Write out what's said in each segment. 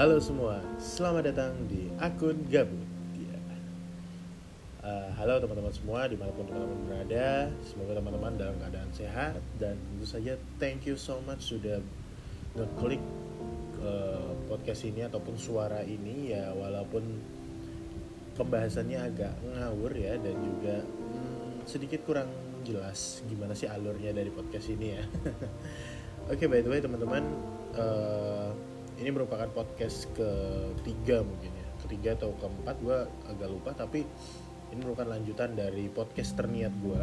Halo semua, selamat datang di akun Gabut. Ya. Uh, halo teman-teman semua, di mana pun teman-teman berada, semoga teman-teman dalam keadaan sehat dan tentu saja thank you so much sudah ngeklik uh, podcast ini ataupun suara ini ya walaupun pembahasannya agak ngawur ya dan juga hmm, sedikit kurang jelas gimana sih alurnya dari podcast ini ya. Oke okay, by the way teman-teman. Uh, ini merupakan podcast ketiga mungkin ya. Ketiga atau keempat gue agak lupa tapi ini merupakan lanjutan dari podcast terniat gue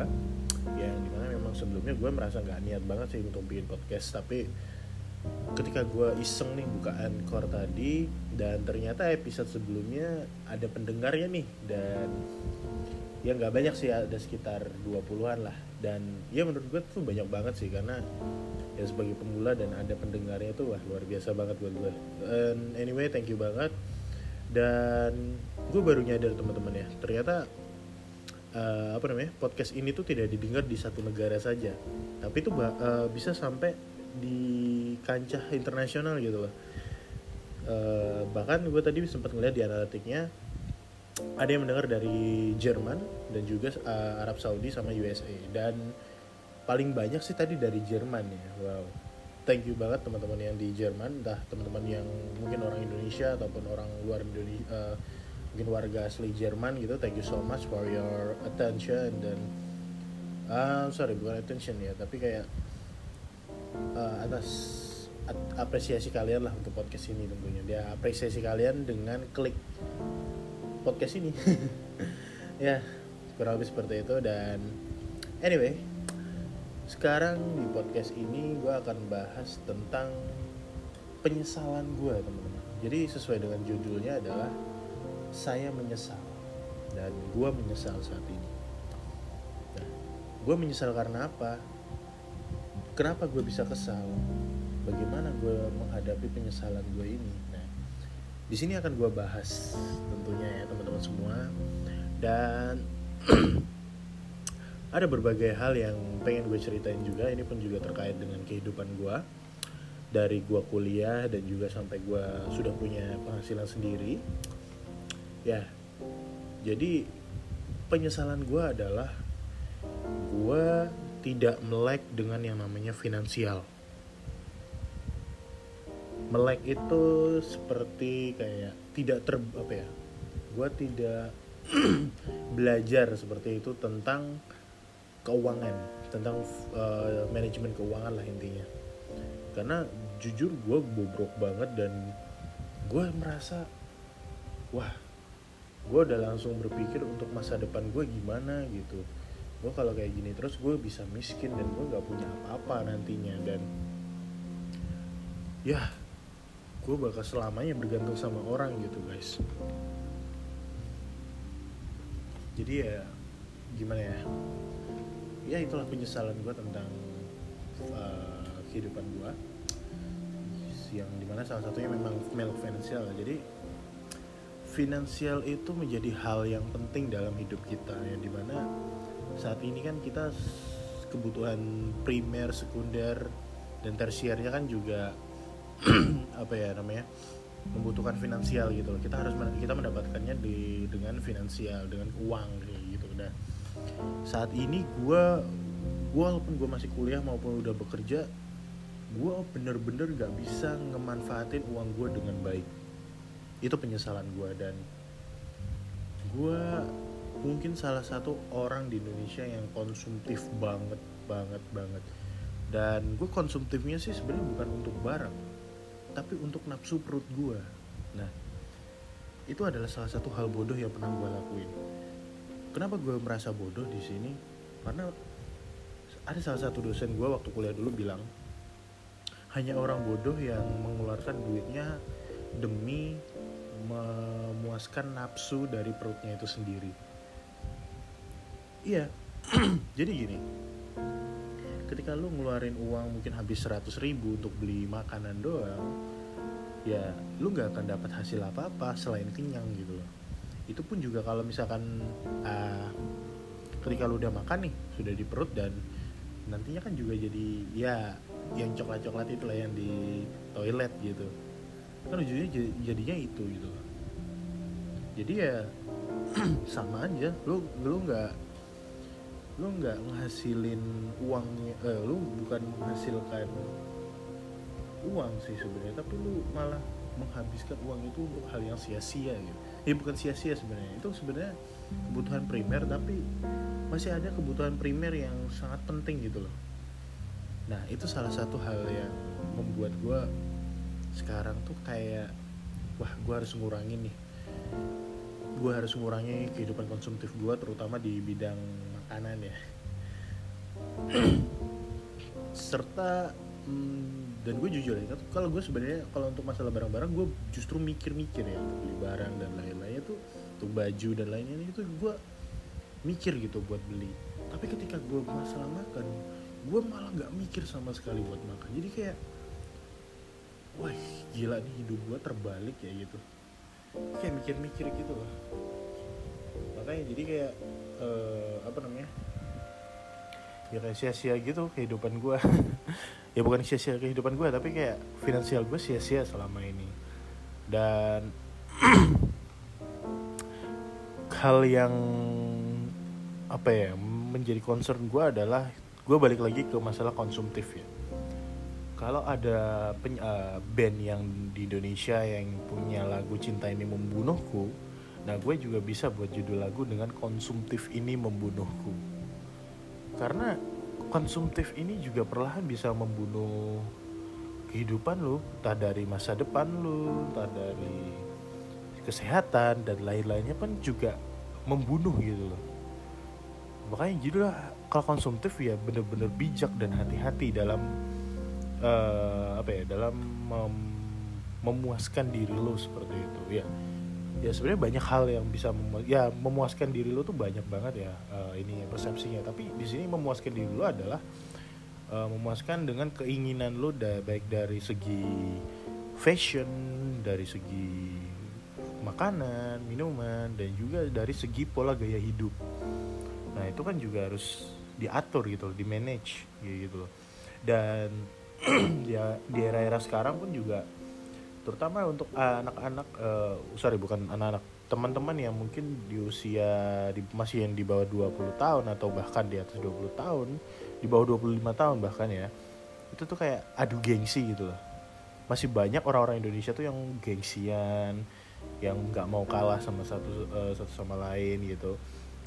yang di mana memang sebelumnya gue merasa nggak niat banget sih untuk bikin podcast tapi ketika gue iseng nih buka Anchor tadi dan ternyata episode sebelumnya ada pendengarnya nih dan ya nggak banyak sih ada sekitar 20-an lah. Dan ya menurut gue tuh banyak banget sih karena ya sebagai pemula dan ada pendengarnya tuh wah luar biasa banget buat gue And anyway thank you banget. Dan gue baru nyadar teman-teman ya ternyata uh, apa namanya podcast ini tuh tidak didengar di satu negara saja. Tapi itu uh, bisa sampai di kancah internasional gitu loh. Uh, bahkan gue tadi sempat ngeliat di analitiknya ada yang mendengar dari Jerman dan juga uh, Arab Saudi sama USA dan paling banyak sih tadi dari Jerman ya. Wow. Thank you banget teman-teman yang di Jerman. Entah teman-teman yang mungkin orang Indonesia ataupun orang luar Indonesia uh, mungkin warga asli Jerman gitu. Thank you so much for your attention dan uh, sorry bukan attention ya tapi kayak uh, atas apresiasi kalian lah untuk podcast ini tentunya. Dia apresiasi kalian dengan klik podcast ini ya kurang lebih seperti itu dan anyway sekarang di podcast ini gue akan bahas tentang penyesalan gue teman-teman. Jadi sesuai dengan judulnya adalah saya menyesal dan gue menyesal saat ini. Nah, gue menyesal karena apa? Kenapa gue bisa kesal? Bagaimana gue menghadapi penyesalan gue ini? Di sini akan gue bahas tentunya ya teman-teman semua. Dan ada berbagai hal yang pengen gue ceritain juga. Ini pun juga terkait dengan kehidupan gue dari gue kuliah dan juga sampai gue sudah punya penghasilan sendiri. Ya jadi penyesalan gue adalah gue tidak melek dengan yang namanya finansial melek itu seperti kayak tidak ter apa ya gue tidak belajar seperti itu tentang keuangan tentang uh, manajemen keuangan lah intinya. Karena jujur gue bobrok banget dan gue merasa wah gue udah langsung berpikir untuk masa depan gue gimana gitu. Gue kalau kayak gini terus gue bisa miskin dan gue gak punya apa-apa nantinya dan ya gue bakal selamanya bergantung sama orang gitu guys. Jadi ya gimana ya? Ya itulah penyesalan gue tentang uh, kehidupan gue yang di mana salah satunya memang male finansial jadi finansial itu menjadi hal yang penting dalam hidup kita. Yang di mana saat ini kan kita kebutuhan primer sekunder dan tersiernya kan juga apa ya namanya membutuhkan finansial gitu loh. Kita harus kita mendapatkannya di dengan finansial dengan uang gitu. Dan saat ini gue gue walaupun gue masih kuliah maupun udah bekerja gue bener-bener gak bisa ngemanfaatin uang gue dengan baik. Itu penyesalan gue dan gue mungkin salah satu orang di Indonesia yang konsumtif banget banget banget. Dan gue konsumtifnya sih sebenarnya bukan untuk barang tapi untuk nafsu perut gue nah itu adalah salah satu hal bodoh yang pernah gue lakuin. Kenapa gue merasa bodoh di sini? Karena ada salah satu dosen gue waktu kuliah dulu bilang hanya orang bodoh yang mengeluarkan duitnya demi memuaskan nafsu dari perutnya itu sendiri. Iya jadi gini ketika lu ngeluarin uang mungkin habis 100 ribu untuk beli makanan doang ya lu nggak akan dapat hasil apa apa selain kenyang gitu loh. Itu pun juga kalau misalkan uh, ketika lu udah makan nih sudah di perut dan nantinya kan juga jadi ya yang coklat coklat itulah yang di toilet gitu. Kan ujungnya jadinya itu gitu jadi ya sama aja lu lu nggak lu nggak ngehasilin uangnya eh, lu bukan menghasilkan uang sih sebenarnya tapi lu malah menghabiskan uang itu untuk hal yang sia-sia gitu. Ya bukan sia-sia sebenarnya itu sebenarnya kebutuhan primer tapi masih ada kebutuhan primer yang sangat penting gitu loh. Nah itu salah satu hal yang membuat gue sekarang tuh kayak wah gue harus ngurangin nih. Gue harus ngurangi kehidupan konsumtif gue terutama di bidang makanan ya. Serta hmm, dan gue jujur ya kalau gue sebenarnya kalau untuk masalah barang-barang gue justru mikir-mikir ya untuk beli barang dan lain-lainnya tuh untuk baju dan lainnya itu gue mikir gitu buat beli. Tapi ketika gue masalah makan gue malah nggak mikir sama sekali buat makan. Jadi kayak wah gila nih hidup gue terbalik ya gitu. Kayak mikir-mikir gitu loh. Makanya jadi kayak uh, apa namanya ya kayak sia-sia gitu kehidupan gue ya bukan sia-sia kehidupan gue tapi kayak finansial gue sia-sia selama ini. Dan hal yang apa ya menjadi concern gue adalah gue balik lagi ke masalah konsumtif ya. Kalau ada peny- uh, band yang di Indonesia yang punya lagu cinta ini membunuhku nah gue juga bisa buat judul lagu dengan konsumtif ini membunuhku. Karena konsumtif ini juga perlahan bisa membunuh kehidupan lu entah dari masa depan lu entah dari kesehatan dan lain-lainnya kan juga membunuh gitu loh. Makanya judul kalau konsumtif ya bener-bener bijak dan hati-hati dalam uh, apa ya dalam mem memuaskan diri lo seperti itu ya ya sebenarnya banyak hal yang bisa memu ya memuaskan diri lo tuh banyak banget ya uh, ini persepsinya. Tapi di sini memuaskan diri lo adalah uh, memuaskan dengan keinginan lo da baik dari segi fashion dari segi makanan minuman dan juga dari segi pola gaya hidup. Nah itu kan juga harus diatur gitu di manage gitu dan ya di era-era sekarang pun juga terutama untuk anak-anak uh, sorry bukan anak-anak teman-teman yang mungkin di usia di, masih yang di bawah 20 tahun atau bahkan di atas 20 tahun di bawah 25 tahun bahkan ya itu tuh kayak adu gengsi gitu loh. Masih banyak orang-orang Indonesia tuh yang gengsian yang nggak mau kalah sama satu uh, satu sama lain gitu.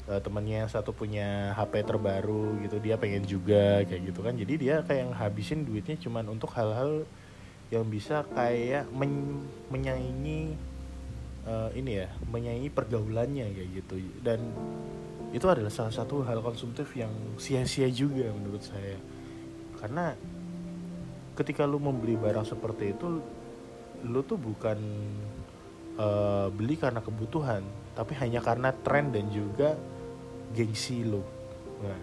Uh, temennya yang satu punya HP terbaru gitu dia pengen juga kayak gitu kan. Jadi dia kayak habisin duitnya cuman untuk hal-hal yang bisa kayak men menyaingi uh, ini ya menyaingi pergaulannya kayak gitu. Dan itu adalah salah satu hal konsumtif yang sia-sia juga menurut saya. Karena ketika lu membeli barang seperti itu lu tuh bukan uh, beli karena kebutuhan tapi hanya karena tren dan juga gengsi lu. Nah,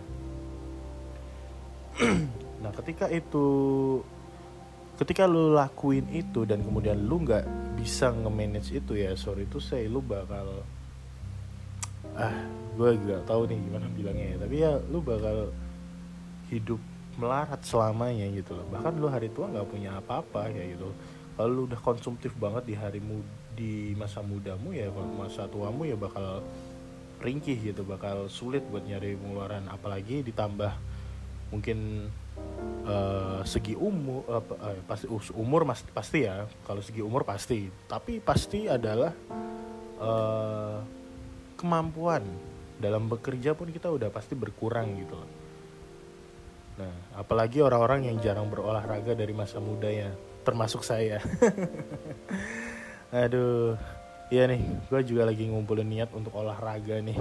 nah ketika itu ketika lu lakuin itu dan kemudian lu nggak bisa nge-manage itu ya sorry itu saya lu bakal ah gue gak tahu nih gimana bilangnya ya. Tapi ya lu bakal hidup melarat selamanya gitu loh. Bahkan lu hari tua nggak punya apa-apa kayak gitu. Kalau lu udah konsumtif banget di hari di masa mudamu ya masa tuamu ya bakal ringkih gitu bakal sulit buat nyari pengeluaran. Apalagi ditambah mungkin uh, segi umur uh, uh, pasti umur mas, pasti ya. Kalau segi umur pasti. Tapi pasti adalah uh, kemampuan. Dalam bekerja pun kita udah pasti berkurang gitu loh. Nah apalagi orang-orang yang jarang berolahraga dari masa muda ya termasuk saya. Aduh. Ya nih gue juga lagi ngumpulin niat untuk olahraga nih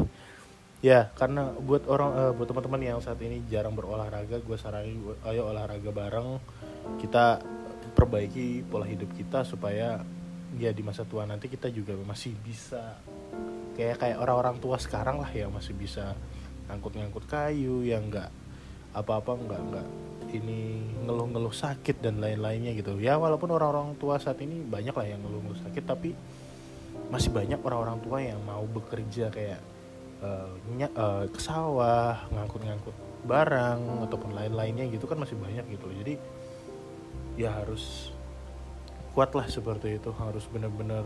ya karena buat orang uh, buat teman-teman yang saat ini jarang berolahraga gue saranin ayo olahraga bareng. Kita perbaiki pola hidup kita supaya ya di masa tua nanti kita juga masih bisa kayak kayak orang-orang tua sekarang lah yang masih bisa ngangkut-ngangkut kayu yang enggak apa-apa enggak enggak ini ngeluh-ngeluh sakit dan lain-lainnya gitu. Ya walaupun orang-orang tua saat ini banyak lah yang ngeluh-ngeluh sakit tapi masih banyak orang-orang tua yang mau bekerja kayak uh, uh, ke sawah ngangkut-ngangkut barang ataupun lain-lainnya gitu kan masih banyak gitu jadi ya harus kuat lah seperti itu harus benar-benar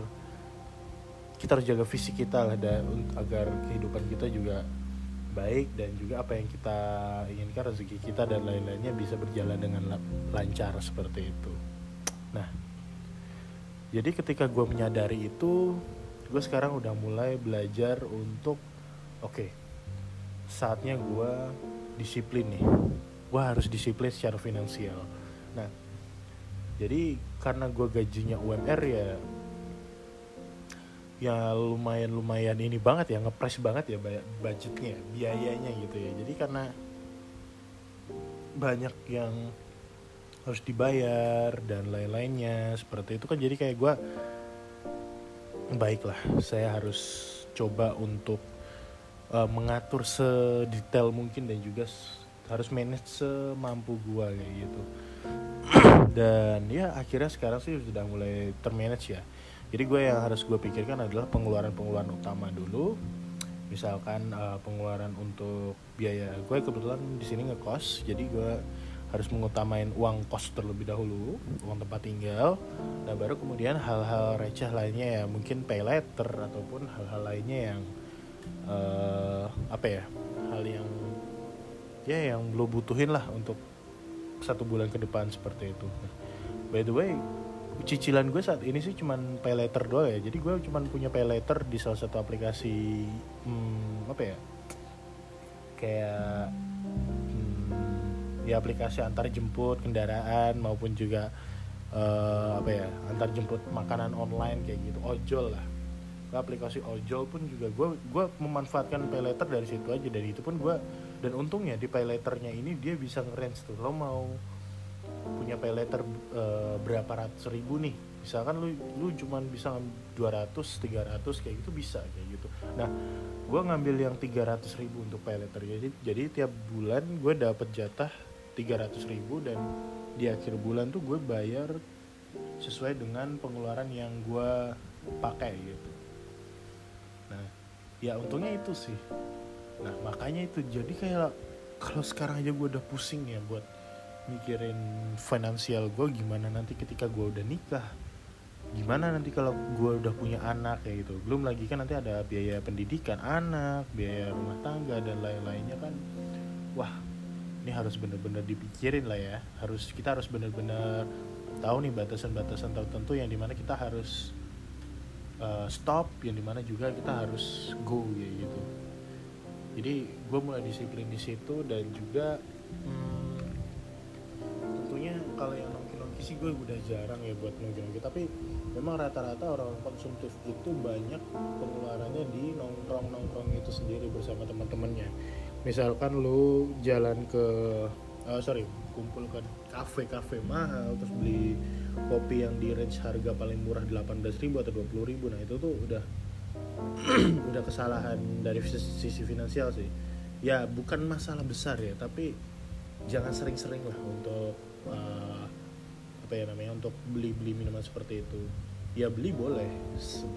kita harus jaga fisik kita lah dan agar kehidupan kita juga baik dan juga apa yang kita inginkan rezeki kita dan lain-lainnya bisa berjalan dengan lancar seperti itu. Nah, jadi ketika gue menyadari itu, gue sekarang udah mulai belajar untuk oke, okay, saatnya gue disiplin nih. Gue harus disiplin secara finansial. Nah, jadi karena gue gajinya UMR ya ya lumayan lumayan ini banget ya ngepres banget ya budgetnya biayanya gitu ya jadi karena banyak yang harus dibayar dan lain-lainnya seperti itu kan jadi kayak gue baiklah saya harus coba untuk uh, mengatur sedetail mungkin dan juga harus manage semampu gue kayak gitu. Dan ya akhirnya sekarang sih sudah mulai termanage ya. Jadi gue yang harus gue pikirkan adalah pengeluaran-pengeluaran utama dulu. Misalkan uh, pengeluaran untuk biaya gue kebetulan di sini ngekos jadi gue harus mengutamain uang kos terlebih dahulu uang tempat tinggal. Dan baru kemudian hal-hal receh lainnya ya mungkin pay letter ataupun hal-hal lainnya yang uh, apa ya hal yang ya yang lo butuhin lah untuk satu bulan ke depan seperti itu. By the way cicilan gue saat ini sih cuman pay letter doang ya. Jadi gue cuman punya pay letter di salah satu aplikasi hmm, apa ya kayak hmm, ya aplikasi antar jemput kendaraan maupun juga uh, apa ya antar jemput makanan online kayak gitu ojol lah aplikasi ojol pun juga gue gue memanfaatkan pay letter dari situ aja. Dari itu pun gue dan untungnya di pay letternya ini dia bisa ngerange tuh. Lo mau punya pay letter uh, berapa ratus ribu nih? Misalkan lu lu cuman bisa 200 300 kayak gitu bisa kayak gitu. Nah gue ngambil yang 300 ribu untuk pay letter jadi jadi tiap bulan gue dapet jatah 300 ribu dan di akhir bulan tuh gue bayar sesuai dengan pengeluaran yang gue pakai gitu ya untungnya itu sih. Nah makanya itu jadi kayak kalau sekarang aja gue udah pusing ya buat mikirin finansial gue gimana nanti ketika gue udah nikah? Gimana nanti kalau gue udah punya anak kayak gitu. Belum lagi kan nanti ada biaya pendidikan anak biaya rumah tangga dan lain-lainnya kan. Wah ini harus bener-bener dipikirin lah ya. Harus kita harus bener-bener tahu nih batasan-batasan tertentu yang di mana kita harus uh, stop yang di mana juga kita harus go ya gitu. Jadi gue mulai disiplin di situ dan juga hmm, kalau yang nongki-nongki sih gue udah jarang ya buat nongki-nongki tapi memang rata-rata orang konsumtif itu banyak pengeluarannya di nongkrong-nongkrong itu sendiri bersama teman-temannya. Misalkan lu jalan ke oh sorry kumpul ke kafe-kafe mahal terus beli kopi yang di range harga paling murah 18 ribu atau 20 ribu. Nah itu tuh udah udah kesalahan dari sisi finansial sih. Ya bukan masalah besar ya tapi jangan sering-sering lah untuk uh, apa ya namanya untuk beli beli minuman seperti itu. Ya beli boleh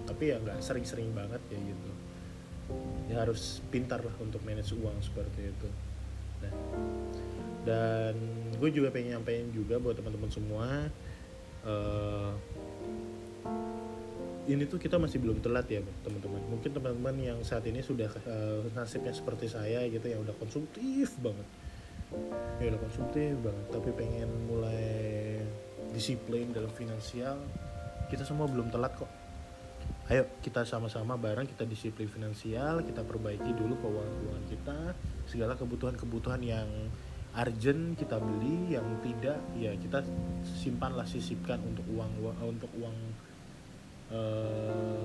tapi ya nggak sering-sering banget ya gitu. Ya harus pintar lah untuk manage uang seperti itu. Nah dan gue juga pengen nyampein juga buat teman-teman semua uh, ini tuh kita masih belum telat ya teman-teman. Mungkin teman-teman yang saat ini sudah uh, nasibnya seperti saya gitu yang udah konsumtif banget. Ya udah konsumtif banget tapi pengen mulai disiplin dalam finansial. Kita semua belum telat kok. Ayo kita sama-sama bareng kita disiplin finansial kita perbaiki dulu keuangan kita segala kebutuhan-kebutuhan yang urgent kita beli yang tidak ya kita simpanlah sisipkan untuk uang untuk uang uh,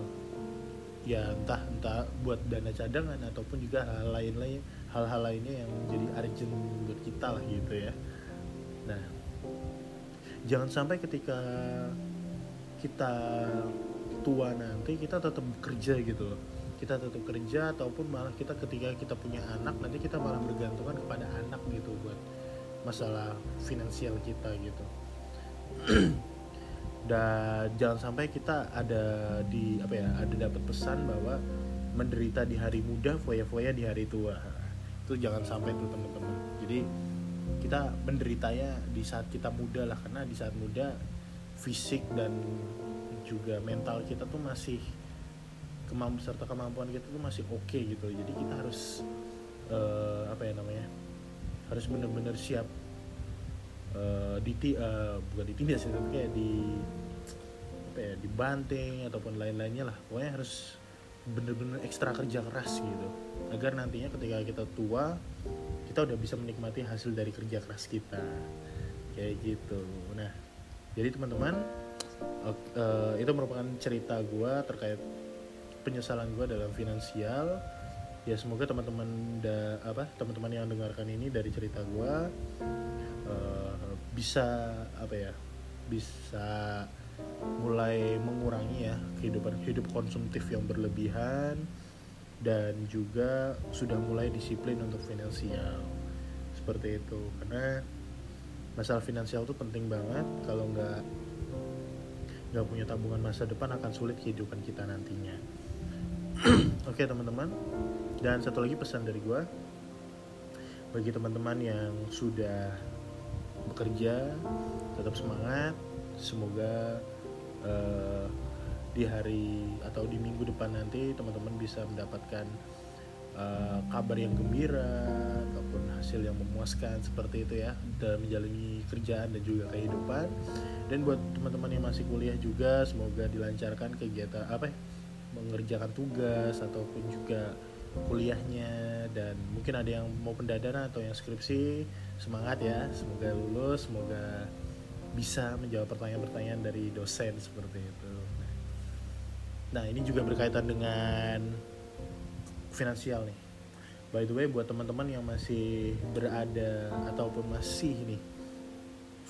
ya entah entah buat dana cadangan ataupun juga hal lain lain hal-hal lainnya yang jadi urgent buat kita lah gitu ya. Nah jangan sampai ketika kita tua nanti kita tetap bekerja gitu loh. Kita tetap kerja ataupun malah kita ketika kita punya anak nanti kita malah bergantungan kepada anak gitu buat masalah finansial kita gitu. Dan jangan sampai kita ada di apa ya ada dapat pesan bahwa menderita di hari muda foya-foya di hari tua. Itu jangan sampai tuh teman-teman. Jadi kita menderitanya di saat kita muda lah karena di saat muda fisik dan juga mental kita tuh masih kemampuan serta kemampuan kita tuh masih oke okay gitu. Jadi kita harus uh, apa ya namanya harus benar-benar siap uh, di uh, bukan ditindas tapi kayak di apa ya dibanting ataupun lain-lainnya lah. Pokoknya harus bener-bener ekstra kerja keras gitu. Agar nantinya ketika kita tua kita udah bisa menikmati hasil dari kerja keras kita. Kayak gitu. Nah jadi teman-teman uh, itu merupakan cerita gue terkait penyesalan gue dalam finansial ya semoga teman-teman da, apa teman-teman yang dengarkan ini dari cerita gue uh, bisa apa ya bisa mulai mengurangi ya kehidupan hidup konsumtif yang berlebihan dan juga sudah mulai disiplin untuk finansial. Seperti itu karena masalah finansial itu penting banget. Kalau nggak nggak punya tabungan masa depan akan sulit kehidupan kita nantinya. Oke okay, teman-teman dan satu lagi pesan dari gue bagi teman-teman yang sudah bekerja tetap semangat semoga uh, di hari atau di minggu depan nanti teman-teman bisa mendapatkan uh, kabar yang gembira ataupun hasil yang memuaskan seperti itu ya dalam menjalani kerjaan dan juga kehidupan. Dan buat teman-teman yang masih kuliah juga semoga dilancarkan kegiatan apa ya mengerjakan tugas ataupun juga kuliahnya dan mungkin ada yang mau pendadana atau yang skripsi semangat ya semoga lulus semoga bisa menjawab pertanyaan-pertanyaan dari dosen seperti itu. Nah ini juga berkaitan dengan finansial nih. By the way buat teman-teman yang masih berada ataupun masih nih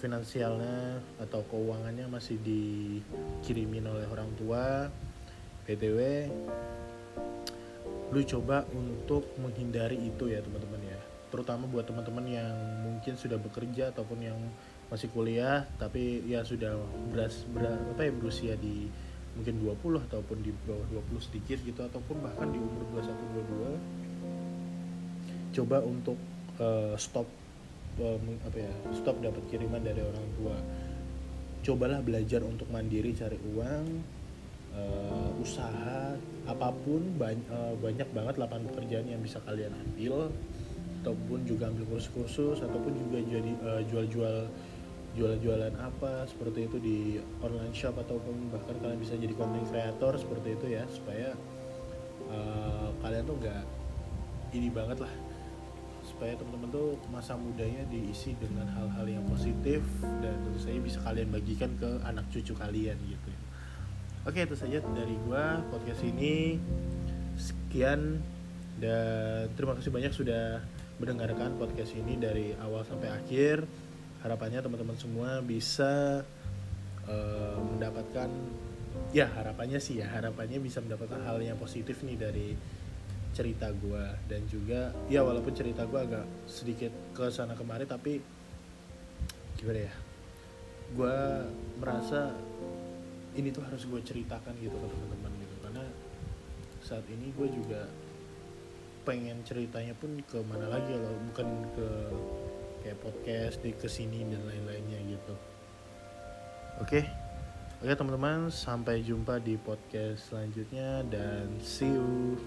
finansialnya atau keuangannya masih dikirimin oleh orang tua btw lu coba untuk menghindari itu ya teman-teman ya. Terutama buat teman-teman yang mungkin sudah bekerja ataupun yang masih kuliah tapi ya sudah beras, beras apa ya berusia di mungkin 20 ataupun di bawah 20 sedikit gitu ataupun bahkan di umur 21 22 coba untuk uh, stop uh, apa ya stop dapat kiriman dari orang tua. Cobalah belajar untuk mandiri cari uang uh, usaha apa pun banyak, uh, banyak banget lapangan pekerjaan yang bisa kalian ambil ataupun juga ambil kursus-kursus ataupun juga jadi uh, jual-jual jualan-jualan apa seperti itu di online shop ataupun bahkan kalian bisa jadi content creator seperti itu ya supaya uh, kalian tuh nggak ini banget lah. Supaya teman-teman tuh masa mudanya diisi dengan hal-hal yang positif dan tentu saja bisa kalian bagikan ke anak cucu kalian gitu oke itu saja dari gua podcast ini. Sekian dan terima kasih banyak sudah mendengarkan podcast ini dari awal sampai akhir. Harapannya teman-teman semua bisa uh, mendapatkan ya harapannya sih ya harapannya bisa mendapatkan hal yang positif nih dari cerita gue dan juga ya walaupun cerita gue agak sedikit ke sana kemari tapi gimana ya gue merasa ini tuh harus gue ceritakan gitu ke teman-teman gitu. Karena saat ini gue juga pengen ceritanya pun ke mana lagi loh bukan ke kayak podcast di ke sini dan lain-lainnya gitu. Oke. Okay? oke okay, teman-teman sampai jumpa di podcast selanjutnya dan see you